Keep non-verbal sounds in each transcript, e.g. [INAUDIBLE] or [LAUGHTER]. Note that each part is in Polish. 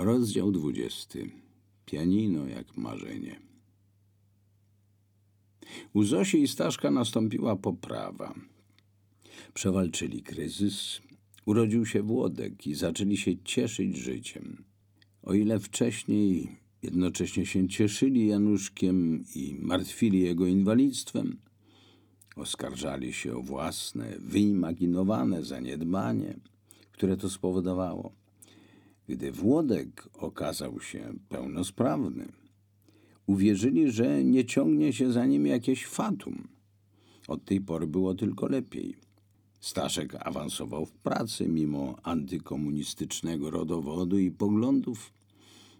Rozdział dwudziesty. Pianino jak marzenie. U Zosi i Staszka nastąpiła poprawa. Przewalczyli kryzys, urodził się Włodek i zaczęli się cieszyć życiem. O ile wcześniej jednocześnie się cieszyli Januszkiem i martwili jego inwalidztwem, oskarżali się o własne, wyimaginowane zaniedbanie, które to spowodowało. Gdy Włodek okazał się pełnosprawny, uwierzyli, że nie ciągnie się za nim jakieś fatum. Od tej pory było tylko lepiej. Staszek awansował w pracy mimo antykomunistycznego rodowodu i poglądów.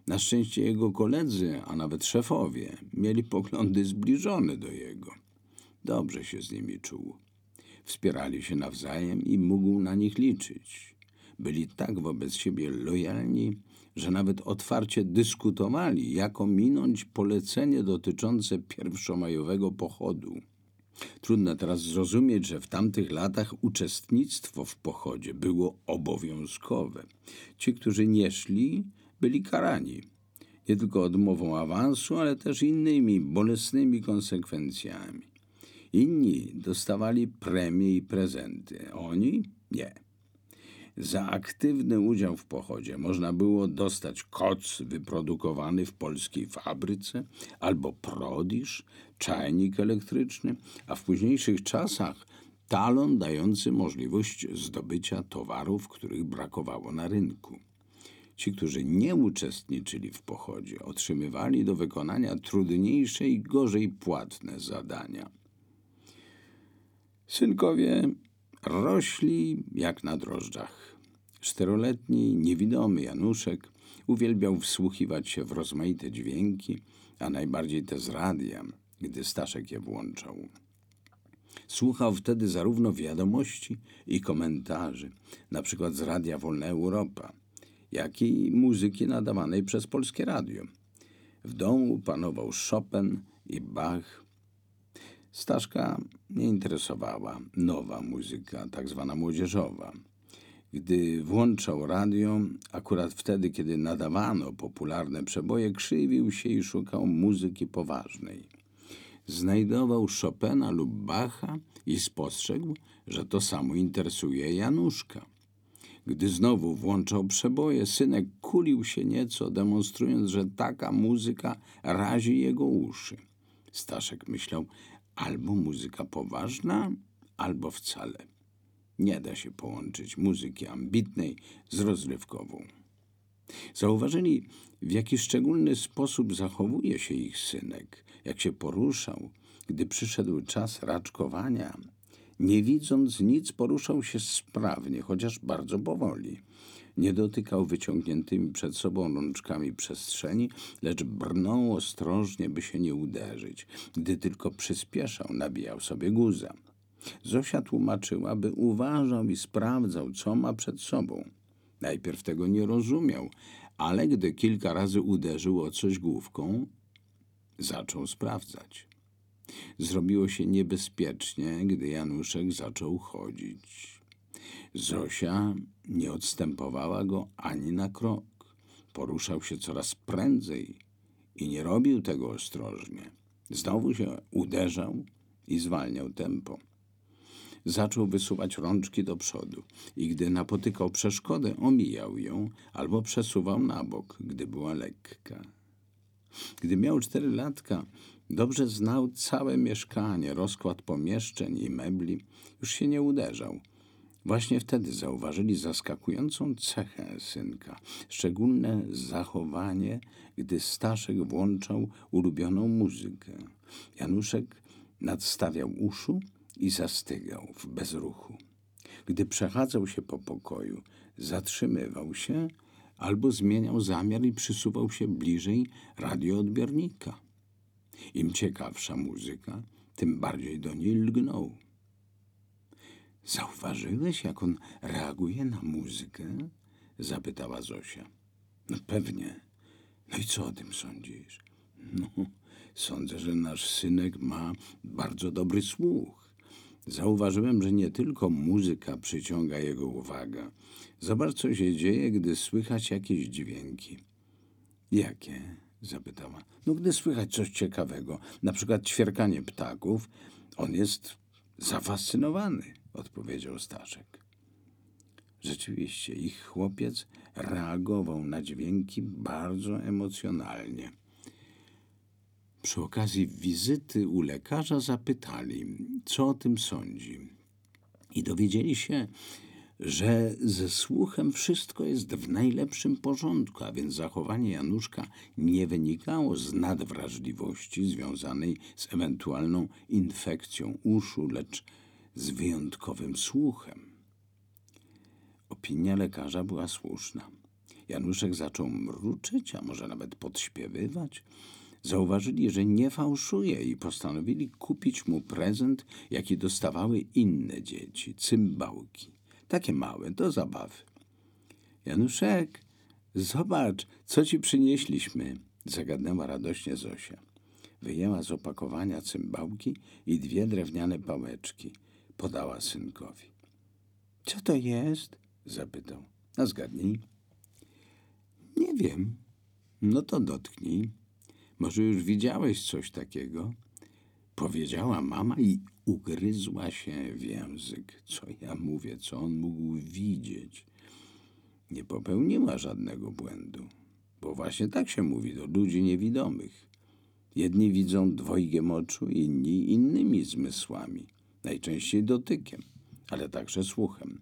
Na szczęście jego koledzy, a nawet szefowie, mieli poglądy zbliżone do jego. Dobrze się z nimi czuł. Wspierali się nawzajem i mógł na nich liczyć. Byli tak wobec siebie lojalni, że nawet otwarcie dyskutowali, jak ominąć polecenie dotyczące pierwszomajowego pochodu. Trudno teraz zrozumieć, że w tamtych latach uczestnictwo w pochodzie było obowiązkowe. Ci, którzy nie szli, byli karani. Nie tylko odmową awansu, ale też innymi bolesnymi konsekwencjami. Inni dostawali premie i prezenty, oni nie. Za aktywny udział w pochodzie można było dostać koc wyprodukowany w polskiej fabryce albo prodisz, czajnik elektryczny, a w późniejszych czasach talon dający możliwość zdobycia towarów, których brakowało na rynku. Ci, którzy nie uczestniczyli w pochodzie, otrzymywali do wykonania trudniejsze i gorzej płatne zadania. Synkowie rośli jak na drożdżach. Czteroletni, niewidomy Januszek uwielbiał wsłuchiwać się w rozmaite dźwięki, a najbardziej te z radia, gdy Staszek je włączał. Słuchał wtedy zarówno wiadomości i komentarzy, na przykład z Radia Wolna Europa, jak i muzyki nadawanej przez Polskie Radio. W domu panował Chopin i Bach. Staszka nie interesowała nowa muzyka, tak zwana młodzieżowa. Gdy włączał radio, akurat wtedy, kiedy nadawano popularne przeboje, krzywił się i szukał muzyki poważnej. Znajdował Chopina lub Bacha i spostrzegł, że to samo interesuje Januszka. Gdy znowu włączał przeboje, synek kulił się nieco, demonstrując, że taka muzyka razi jego uszy. Staszek myślał, albo muzyka poważna, albo wcale. Nie da się połączyć muzyki ambitnej z rozrywkową. Zauważyli, w jaki szczególny sposób zachowuje się ich synek, jak się poruszał, gdy przyszedł czas raczkowania. Nie widząc nic, poruszał się sprawnie, chociaż bardzo powoli. Nie dotykał wyciągniętymi przed sobą rączkami przestrzeni, lecz brnął ostrożnie, by się nie uderzyć. Gdy tylko przyspieszał, nabijał sobie guza. Zosia tłumaczyła, by uważał i sprawdzał, co ma przed sobą. Najpierw tego nie rozumiał, ale gdy kilka razy uderzył o coś główką, zaczął sprawdzać. Zrobiło się niebezpiecznie, gdy Januszek zaczął chodzić. Zosia nie odstępowała go ani na krok. Poruszał się coraz prędzej i nie robił tego ostrożnie. Znowu się uderzał i zwalniał tempo zaczął wysuwać rączki do przodu i gdy napotykał przeszkodę, omijał ją albo przesuwał na bok, gdy była lekka. Gdy miał cztery latka, dobrze znał całe mieszkanie, rozkład pomieszczeń i mebli, już się nie uderzał. Właśnie wtedy zauważyli zaskakującą cechę synka, szczególne zachowanie, gdy Staszek włączał ulubioną muzykę. Januszek nadstawiał uszu i zastygał w bezruchu. Gdy przechadzał się po pokoju, zatrzymywał się albo zmieniał zamiar i przysuwał się bliżej radioodbiornika. Im ciekawsza muzyka, tym bardziej do niej lgnął. Zauważyłeś, jak on reaguje na muzykę? zapytała Zosia. No pewnie. No i co o tym sądzisz? No, sądzę, że nasz synek ma bardzo dobry słuch. Zauważyłem, że nie tylko muzyka przyciąga jego uwagę. Zobacz, co się dzieje, gdy słychać jakieś dźwięki. Jakie? zapytała. No, gdy słychać coś ciekawego, na przykład ćwierkanie ptaków, on jest zafascynowany, odpowiedział Staszek. Rzeczywiście, ich chłopiec reagował na dźwięki bardzo emocjonalnie. Przy okazji wizyty u lekarza zapytali, co o tym sądzi. I dowiedzieli się, że ze słuchem wszystko jest w najlepszym porządku, a więc zachowanie Januszka nie wynikało z nadwrażliwości związanej z ewentualną infekcją uszu, lecz z wyjątkowym słuchem. Opinia lekarza była słuszna. Januszek zaczął mruczeć, a może nawet podśpiewywać. Zauważyli, że nie fałszuje i postanowili kupić mu prezent, jaki dostawały inne dzieci cymbałki. Takie małe, do zabawy. Januszek, zobacz, co ci przynieśliśmy, zagadnęła radośnie Zosia. Wyjęła z opakowania cymbałki i dwie drewniane pałeczki. Podała synkowi. Co to jest? zapytał. A zgadnij. Nie wiem. No to dotknij. Może już widziałeś coś takiego? Powiedziała mama i ugryzła się w język. Co ja mówię, co on mógł widzieć? Nie popełniła żadnego błędu, bo właśnie tak się mówi do ludzi niewidomych. Jedni widzą dwojgiem oczu, inni innymi zmysłami, najczęściej dotykiem, ale także słuchem.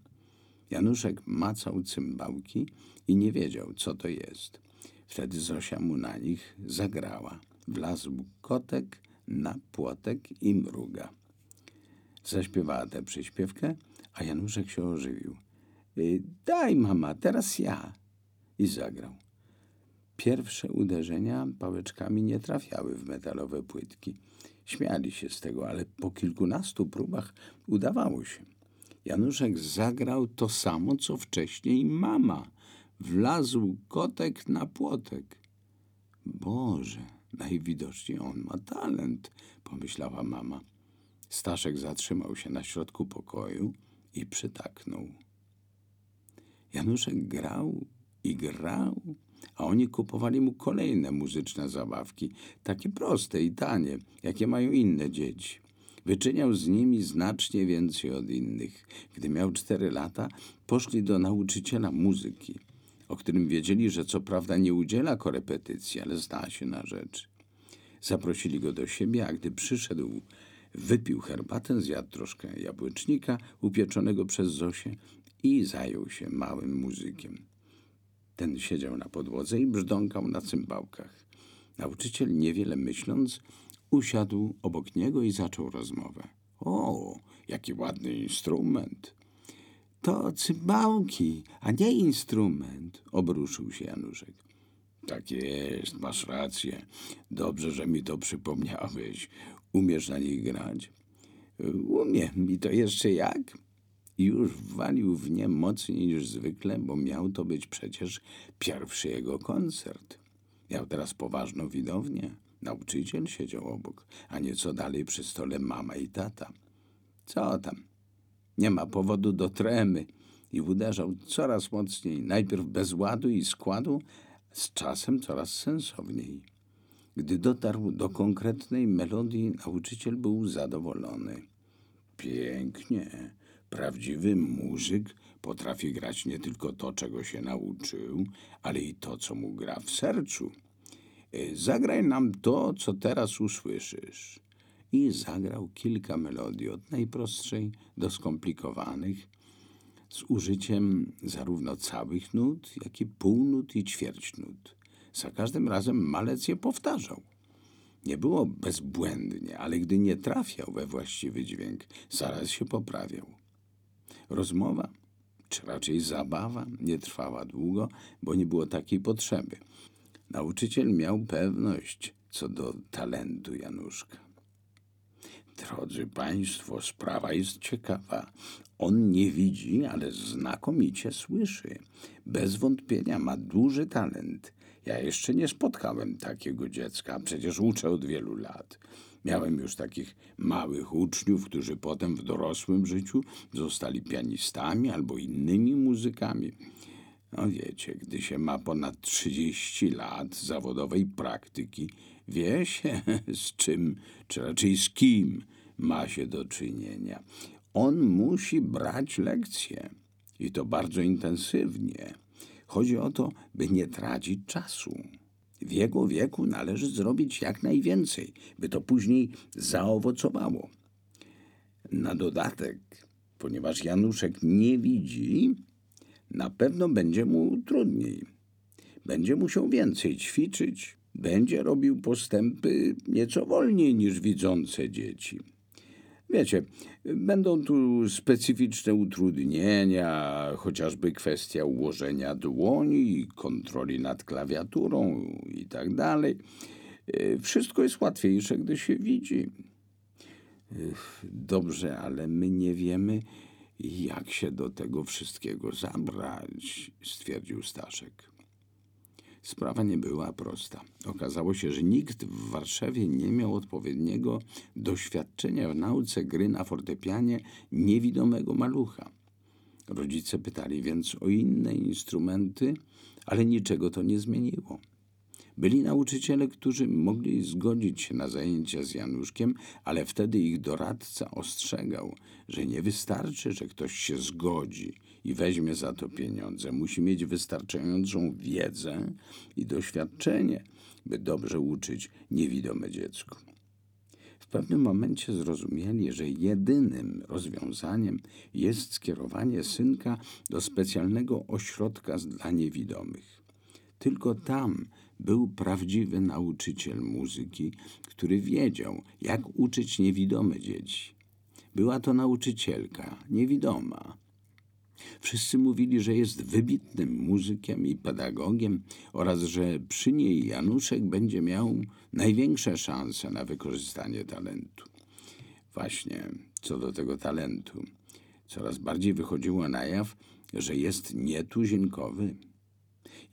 Januszek macał cymbałki i nie wiedział, co to jest. Wtedy Zosia mu na nich zagrała. Wlazł kotek na płotek i mruga. Zaśpiewała tę przyśpiewkę, a Januszek się ożywił. Y, daj, mama, teraz ja. I zagrał. Pierwsze uderzenia pałeczkami nie trafiały w metalowe płytki. Śmiali się z tego, ale po kilkunastu próbach udawało się. Januszek zagrał to samo, co wcześniej mama. Wlazł kotek na płotek. Boże, najwidoczniej on ma talent, pomyślała mama. Staszek zatrzymał się na środku pokoju i przytaknął. Januszek grał i grał, a oni kupowali mu kolejne muzyczne zabawki, takie proste i tanie, jakie mają inne dzieci. Wyczyniał z nimi znacznie więcej od innych. Gdy miał cztery lata, poszli do nauczyciela muzyki, o którym wiedzieli, że co prawda nie udziela korepetycji, ale zna się na rzecz. Zaprosili go do siebie, a gdy przyszedł, wypił herbatę, zjadł troszkę jabłecznika upieczonego przez Zosię i zajął się małym muzykiem. Ten siedział na podłodze i brzdąkał na cymbałkach. Nauczyciel, niewiele myśląc, usiadł obok niego i zaczął rozmowę. O, jaki ładny instrument! To cymbałki, a nie instrument, obruszył się Januszek. Tak jest, masz rację. Dobrze, że mi to przypomniałeś. Umiesz na nich grać? Umiem i to jeszcze jak? I już walił w nie mocniej niż zwykle, bo miał to być przecież pierwszy jego koncert. Miał teraz poważną widownię. Nauczyciel siedział obok, a nieco dalej przy stole mama i tata. Co tam? Nie ma powodu do tremy. I uderzał coraz mocniej, najpierw bez ładu i składu, z czasem coraz sensowniej. Gdy dotarł do konkretnej melodii, nauczyciel był zadowolony. Pięknie. Prawdziwy muzyk potrafi grać nie tylko to, czego się nauczył, ale i to, co mu gra w sercu. Zagraj nam to, co teraz usłyszysz. I zagrał kilka melodii, od najprostszej do skomplikowanych, z użyciem zarówno całych nut, jak i półnut i ćwierćnut. Za każdym razem malec je powtarzał. Nie było bezbłędnie, ale gdy nie trafiał we właściwy dźwięk, zaraz się poprawiał. Rozmowa, czy raczej zabawa, nie trwała długo, bo nie było takiej potrzeby. Nauczyciel miał pewność co do talentu Januszka. Drodzy Państwo, sprawa jest ciekawa. On nie widzi, ale znakomicie słyszy. Bez wątpienia ma duży talent. Ja jeszcze nie spotkałem takiego dziecka, przecież uczę od wielu lat. Miałem już takich małych uczniów, którzy potem w dorosłym życiu zostali pianistami albo innymi muzykami. No wiecie, gdy się ma ponad 30 lat zawodowej praktyki, wie się [LAUGHS] z czym, czy raczej z kim ma się do czynienia. On musi brać lekcje i to bardzo intensywnie. Chodzi o to, by nie tracić czasu. W jego wieku należy zrobić jak najwięcej, by to później zaowocowało. Na dodatek, ponieważ Januszek nie widzi, na pewno będzie mu trudniej. Będzie musiał więcej ćwiczyć, będzie robił postępy nieco wolniej niż widzące dzieci. Wiecie, będą tu specyficzne utrudnienia, chociażby kwestia ułożenia dłoni, kontroli nad klawiaturą i tak. Wszystko jest łatwiejsze, gdy się widzi. Dobrze, ale my nie wiemy, jak się do tego wszystkiego zabrać, stwierdził Staszek. Sprawa nie była prosta. Okazało się, że nikt w Warszawie nie miał odpowiedniego doświadczenia w nauce gry na fortepianie niewidomego malucha. Rodzice pytali więc o inne instrumenty, ale niczego to nie zmieniło. Byli nauczyciele, którzy mogli zgodzić się na zajęcia z Januszkiem, ale wtedy ich doradca ostrzegał, że nie wystarczy, że ktoś się zgodzi i weźmie za to pieniądze. Musi mieć wystarczającą wiedzę i doświadczenie, by dobrze uczyć niewidome dziecko. W pewnym momencie zrozumieli, że jedynym rozwiązaniem jest skierowanie synka do specjalnego ośrodka dla niewidomych. Tylko tam był prawdziwy nauczyciel muzyki, który wiedział, jak uczyć niewidome dzieci. Była to nauczycielka, niewidoma. Wszyscy mówili, że jest wybitnym muzykiem i pedagogiem oraz że przy niej Januszek będzie miał największe szanse na wykorzystanie talentu. Właśnie co do tego talentu, coraz bardziej wychodziło na jaw, że jest nietuzinkowy.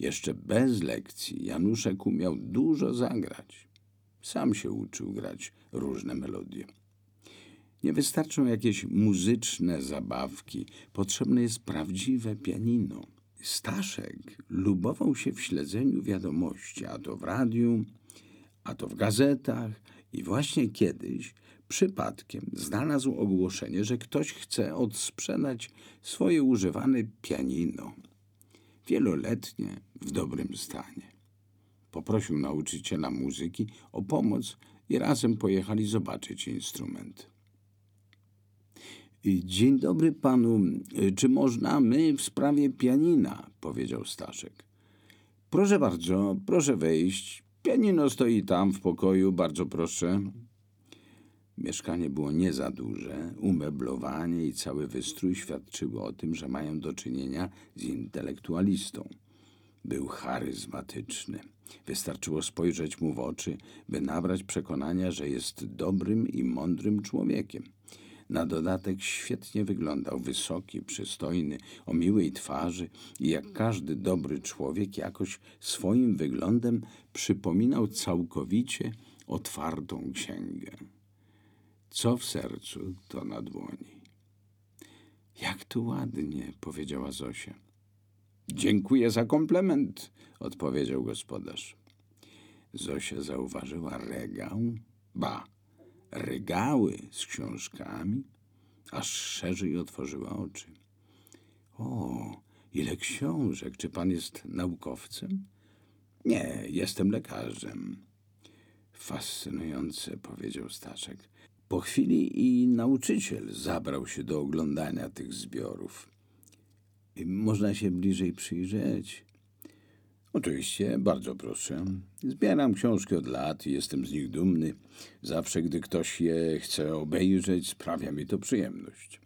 Jeszcze bez lekcji Januszek umiał dużo zagrać. Sam się uczył grać różne melodie. Nie wystarczą jakieś muzyczne zabawki, potrzebne jest prawdziwe pianino. Staszek lubował się w śledzeniu wiadomości, a to w radiu, a to w gazetach i właśnie kiedyś przypadkiem znalazł ogłoszenie, że ktoś chce odsprzedać swoje używane pianino wieloletnie, w dobrym stanie. Poprosił nauczyciela muzyki o pomoc i razem pojechali zobaczyć instrument. Dzień dobry panu. Czy można my w sprawie pianina? powiedział Staszek. Proszę bardzo, proszę wejść. Pianino stoi tam w pokoju, bardzo proszę. Mieszkanie było nie za duże, umeblowanie i cały wystrój świadczyły o tym, że mają do czynienia z intelektualistą. Był charyzmatyczny. Wystarczyło spojrzeć mu w oczy, by nabrać przekonania, że jest dobrym i mądrym człowiekiem. Na dodatek świetnie wyglądał, wysoki, przystojny, o miłej twarzy i jak każdy dobry człowiek jakoś swoim wyglądem przypominał całkowicie otwartą księgę. Co w sercu, to na dłoni. Jak tu ładnie, powiedziała Zosia. Dziękuję za komplement, odpowiedział gospodarz. Zosia zauważyła regał, ba, regały z książkami, aż szerzej otworzyła oczy. O, ile książek! Czy pan jest naukowcem? Nie, jestem lekarzem. Fascynujące, powiedział Staszek. Po chwili i nauczyciel zabrał się do oglądania tych zbiorów. Można się bliżej przyjrzeć. Oczywiście, bardzo proszę. Zbieram książki od lat i jestem z nich dumny. Zawsze, gdy ktoś je chce obejrzeć, sprawia mi to przyjemność.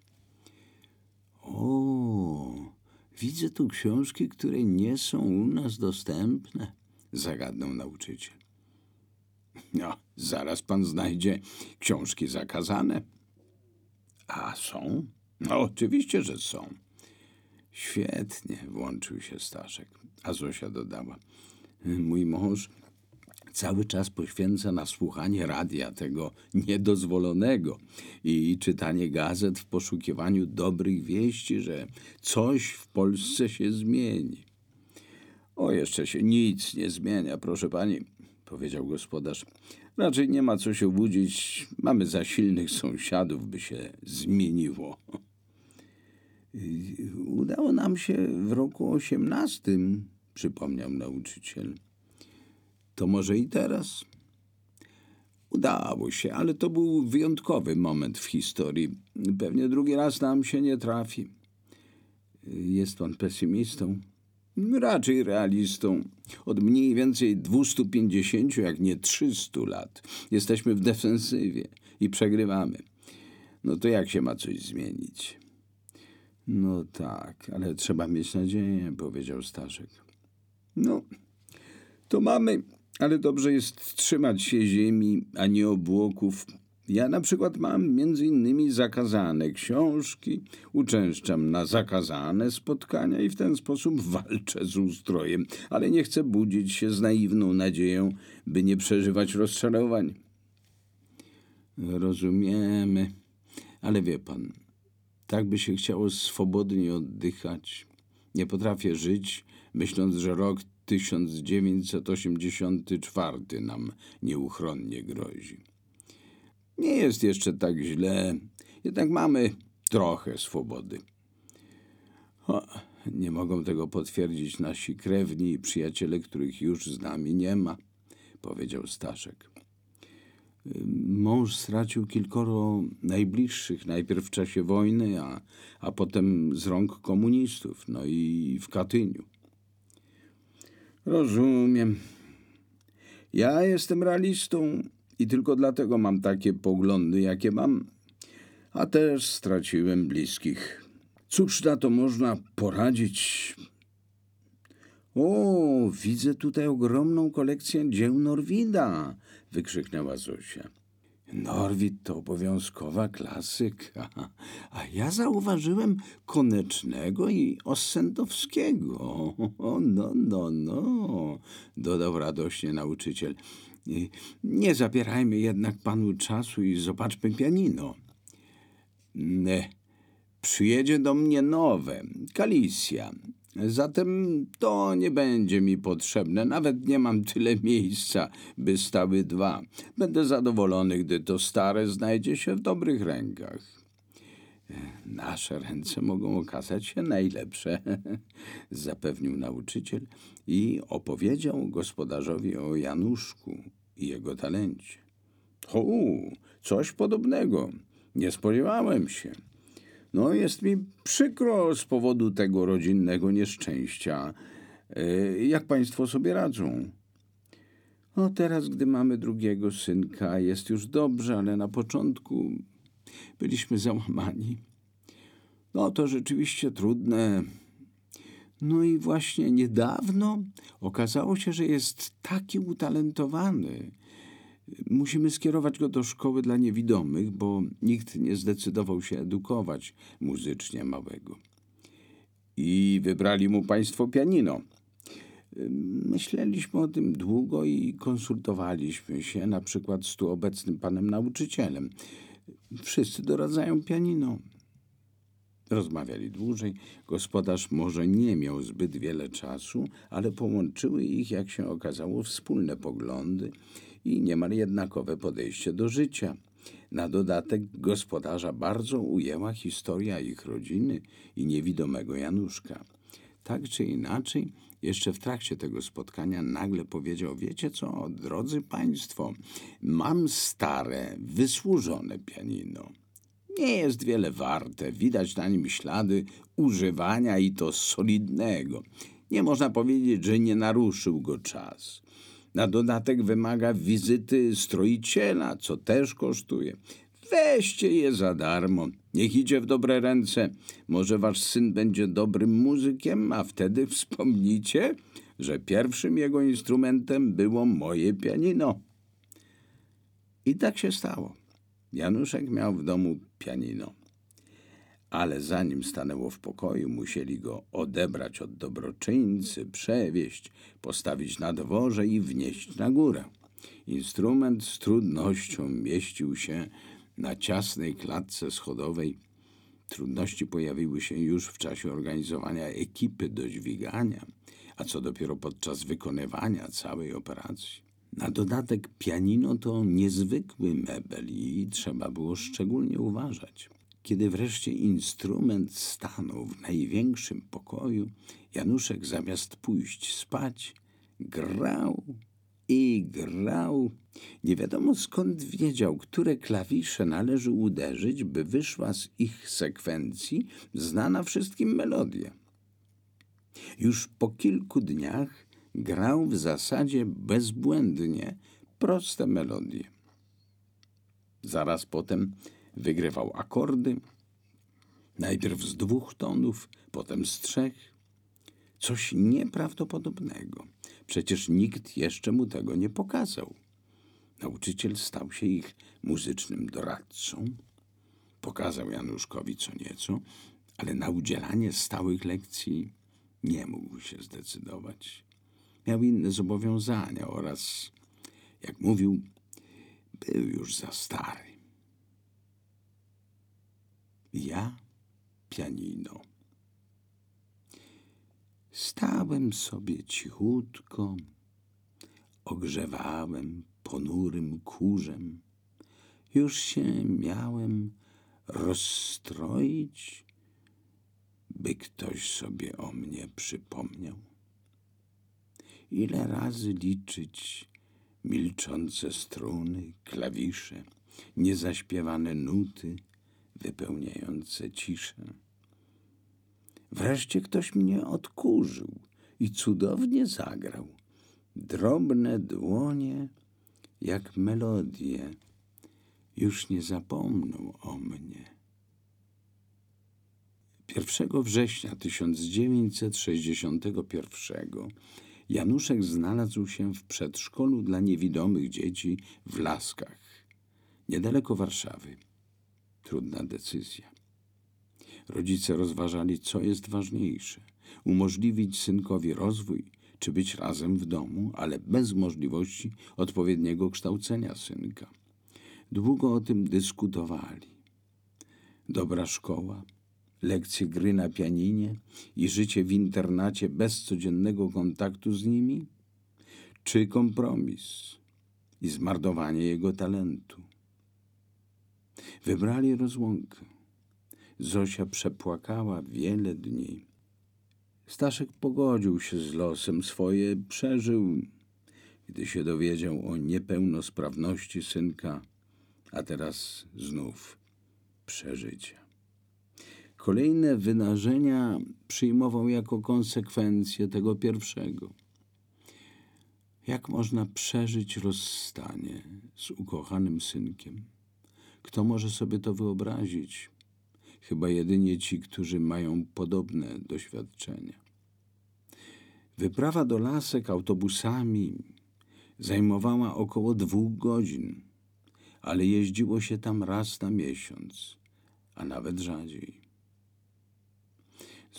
O, widzę tu książki, które nie są u nas dostępne, zagadnął nauczyciel. No, zaraz pan znajdzie książki zakazane. A są? No, oczywiście, że są. Świetnie, włączył się Staszek. A Zosia dodała. Mój mąż cały czas poświęca na słuchanie radia, tego niedozwolonego, i czytanie gazet w poszukiwaniu dobrych wieści, że coś w Polsce się zmieni. O, jeszcze się nic nie zmienia, proszę pani, powiedział gospodarz. Raczej nie ma co się łudzić. Mamy za silnych sąsiadów, by się zmieniło. Udało nam się w roku osiemnastym, przypomniał nauczyciel. To może i teraz? Udało się, ale to był wyjątkowy moment w historii. Pewnie drugi raz nam się nie trafi. Jest pan pesymistą? Raczej realistą. Od mniej więcej 250, jak nie 300 lat. Jesteśmy w defensywie i przegrywamy. No to jak się ma coś zmienić? No tak, ale trzeba mieć nadzieję, powiedział Staszek. No, to mamy, ale dobrze jest trzymać się ziemi, a nie obłoków. Ja na przykład mam między innymi zakazane książki, uczęszczam na zakazane spotkania i w ten sposób walczę z ustrojem, ale nie chcę budzić się z naiwną nadzieją, by nie przeżywać rozczarowań. Rozumiemy, ale wie pan, tak by się chciało swobodnie oddychać. Nie potrafię żyć, myśląc, że rok 1984 nam nieuchronnie grozi. Nie jest jeszcze tak źle, jednak mamy trochę swobody. O, nie mogą tego potwierdzić nasi krewni i przyjaciele, których już z nami nie ma, powiedział Staszek. Mąż stracił kilkoro najbliższych, najpierw w czasie wojny, a, a potem z rąk komunistów, no i w Katyniu. Rozumiem. Ja jestem realistą i tylko dlatego mam takie poglądy, jakie mam. A też straciłem bliskich. Cóż na to można poradzić? O, widzę tutaj ogromną kolekcję dzieł Norwida, wykrzyknęła Zosia. Norwid to obowiązkowa klasyka, a ja zauważyłem Konecznego i Ossendowskiego. O, [LAUGHS] no, no, no, dodał radośnie nauczyciel. Nie zabierajmy jednak panu czasu i zobaczmy pianino. Ne. Przyjedzie do mnie nowe, Kalicja. Zatem to nie będzie mi potrzebne. Nawet nie mam tyle miejsca, by stały dwa. Będę zadowolony, gdy to stare znajdzie się w dobrych rękach. Nasze ręce mogą okazać się najlepsze, [LAUGHS] zapewnił nauczyciel i opowiedział gospodarzowi o Januszku i jego talencie. O, coś podobnego. Nie spodziewałem się. No, jest mi przykro z powodu tego rodzinnego nieszczęścia. E, jak państwo sobie radzą? No, teraz, gdy mamy drugiego synka, jest już dobrze, ale na początku byliśmy załamani. No, to rzeczywiście trudne. No i właśnie niedawno okazało się, że jest taki utalentowany. Musimy skierować go do szkoły dla niewidomych, bo nikt nie zdecydował się edukować muzycznie małego. I wybrali mu państwo pianino. Myśleliśmy o tym długo i konsultowaliśmy się, na przykład z tu obecnym panem nauczycielem. Wszyscy doradzają pianino. Rozmawiali dłużej. Gospodarz może nie miał zbyt wiele czasu, ale połączyły ich, jak się okazało, wspólne poglądy i niemal jednakowe podejście do życia. Na dodatek gospodarza bardzo ujęła historia ich rodziny i niewidomego Januszka. Tak czy inaczej, jeszcze w trakcie tego spotkania nagle powiedział: Wiecie co, drodzy Państwo, mam stare, wysłużone pianino. Nie jest wiele warte, widać na nim ślady używania i to solidnego. Nie można powiedzieć, że nie naruszył go czas. Na dodatek wymaga wizyty stroiciela, co też kosztuje. Weźcie je za darmo. Niech idzie w dobre ręce. Może wasz syn będzie dobrym muzykiem, a wtedy wspomnicie, że pierwszym jego instrumentem było moje pianino. I tak się stało. Januszek miał w domu pianino ale zanim stanęło w pokoju, musieli go odebrać od dobroczyńcy, przewieźć, postawić na dworze i wnieść na górę. Instrument z trudnością mieścił się na ciasnej klatce schodowej. Trudności pojawiły się już w czasie organizowania ekipy do dźwigania, a co dopiero podczas wykonywania całej operacji. Na dodatek pianino to niezwykły mebel i trzeba było szczególnie uważać. Kiedy wreszcie instrument stanął w największym pokoju, Januszek zamiast pójść spać, grał i grał. Nie wiadomo skąd wiedział, które klawisze należy uderzyć, by wyszła z ich sekwencji znana wszystkim melodia. Już po kilku dniach grał w zasadzie bezbłędnie proste melodie. Zaraz potem wygrywał akordy, najpierw z dwóch tonów, potem z trzech. Coś nieprawdopodobnego. Przecież nikt jeszcze mu tego nie pokazał. Nauczyciel stał się ich muzycznym doradcą. Pokazał Januszkowi co nieco, ale na udzielanie stałych lekcji nie mógł się zdecydować. Miał inne zobowiązania oraz, jak mówił, był już za stary. Ja pianino. Stałem sobie cichutko, ogrzewałem ponurym kurzem. Już się miałem rozstroić, by ktoś sobie o mnie przypomniał. Ile razy liczyć milczące struny, klawisze, niezaśpiewane nuty wypełniające ciszę. Wreszcie ktoś mnie odkurzył i cudownie zagrał. Drobne dłonie, jak melodie, już nie zapomną o mnie. 1 września 1961 Januszek znalazł się w przedszkolu dla niewidomych dzieci w Laskach, niedaleko Warszawy. Trudna decyzja. Rodzice rozważali, co jest ważniejsze: umożliwić synkowi rozwój, czy być razem w domu, ale bez możliwości odpowiedniego kształcenia synka. Długo o tym dyskutowali. Dobra szkoła, lekcje gry na pianinie i życie w internacie bez codziennego kontaktu z nimi? Czy kompromis i zmarnowanie jego talentu? Wybrali rozłąkę. Zosia przepłakała wiele dni. Staszek pogodził się z losem swoje, przeżył, gdy się dowiedział o niepełnosprawności synka, a teraz znów przeżycia. Kolejne wydarzenia przyjmował jako konsekwencję tego pierwszego. Jak można przeżyć rozstanie z ukochanym synkiem? Kto może sobie to wyobrazić? Chyba jedynie ci, którzy mają podobne doświadczenia. Wyprawa do lasek autobusami zajmowała około dwóch godzin, ale jeździło się tam raz na miesiąc, a nawet rzadziej.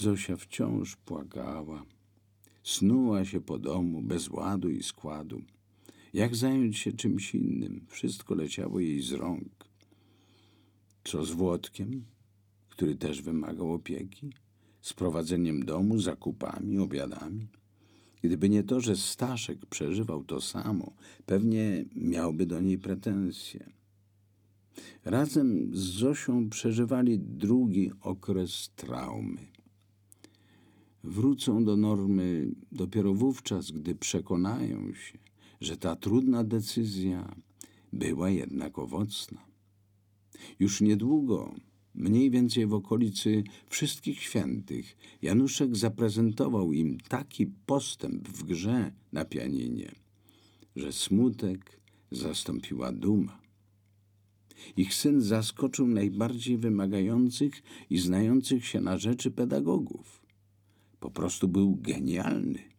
Zosia wciąż płakała. Snuła się po domu bez ładu i składu. Jak zająć się czymś innym? Wszystko leciało jej z rąk. Co z Włodkiem, który też wymagał opieki? Z prowadzeniem domu, zakupami, obiadami? Gdyby nie to, że Staszek przeżywał to samo, pewnie miałby do niej pretensje. Razem z Zosią przeżywali drugi okres traumy wrócą do normy dopiero wówczas, gdy przekonają się, że ta trudna decyzja była jednak owocna. Już niedługo, mniej więcej w okolicy Wszystkich Świętych, Januszek zaprezentował im taki postęp w grze na pianinie, że smutek zastąpiła duma. Ich syn zaskoczył najbardziej wymagających i znających się na rzeczy pedagogów. Po prostu był genialny.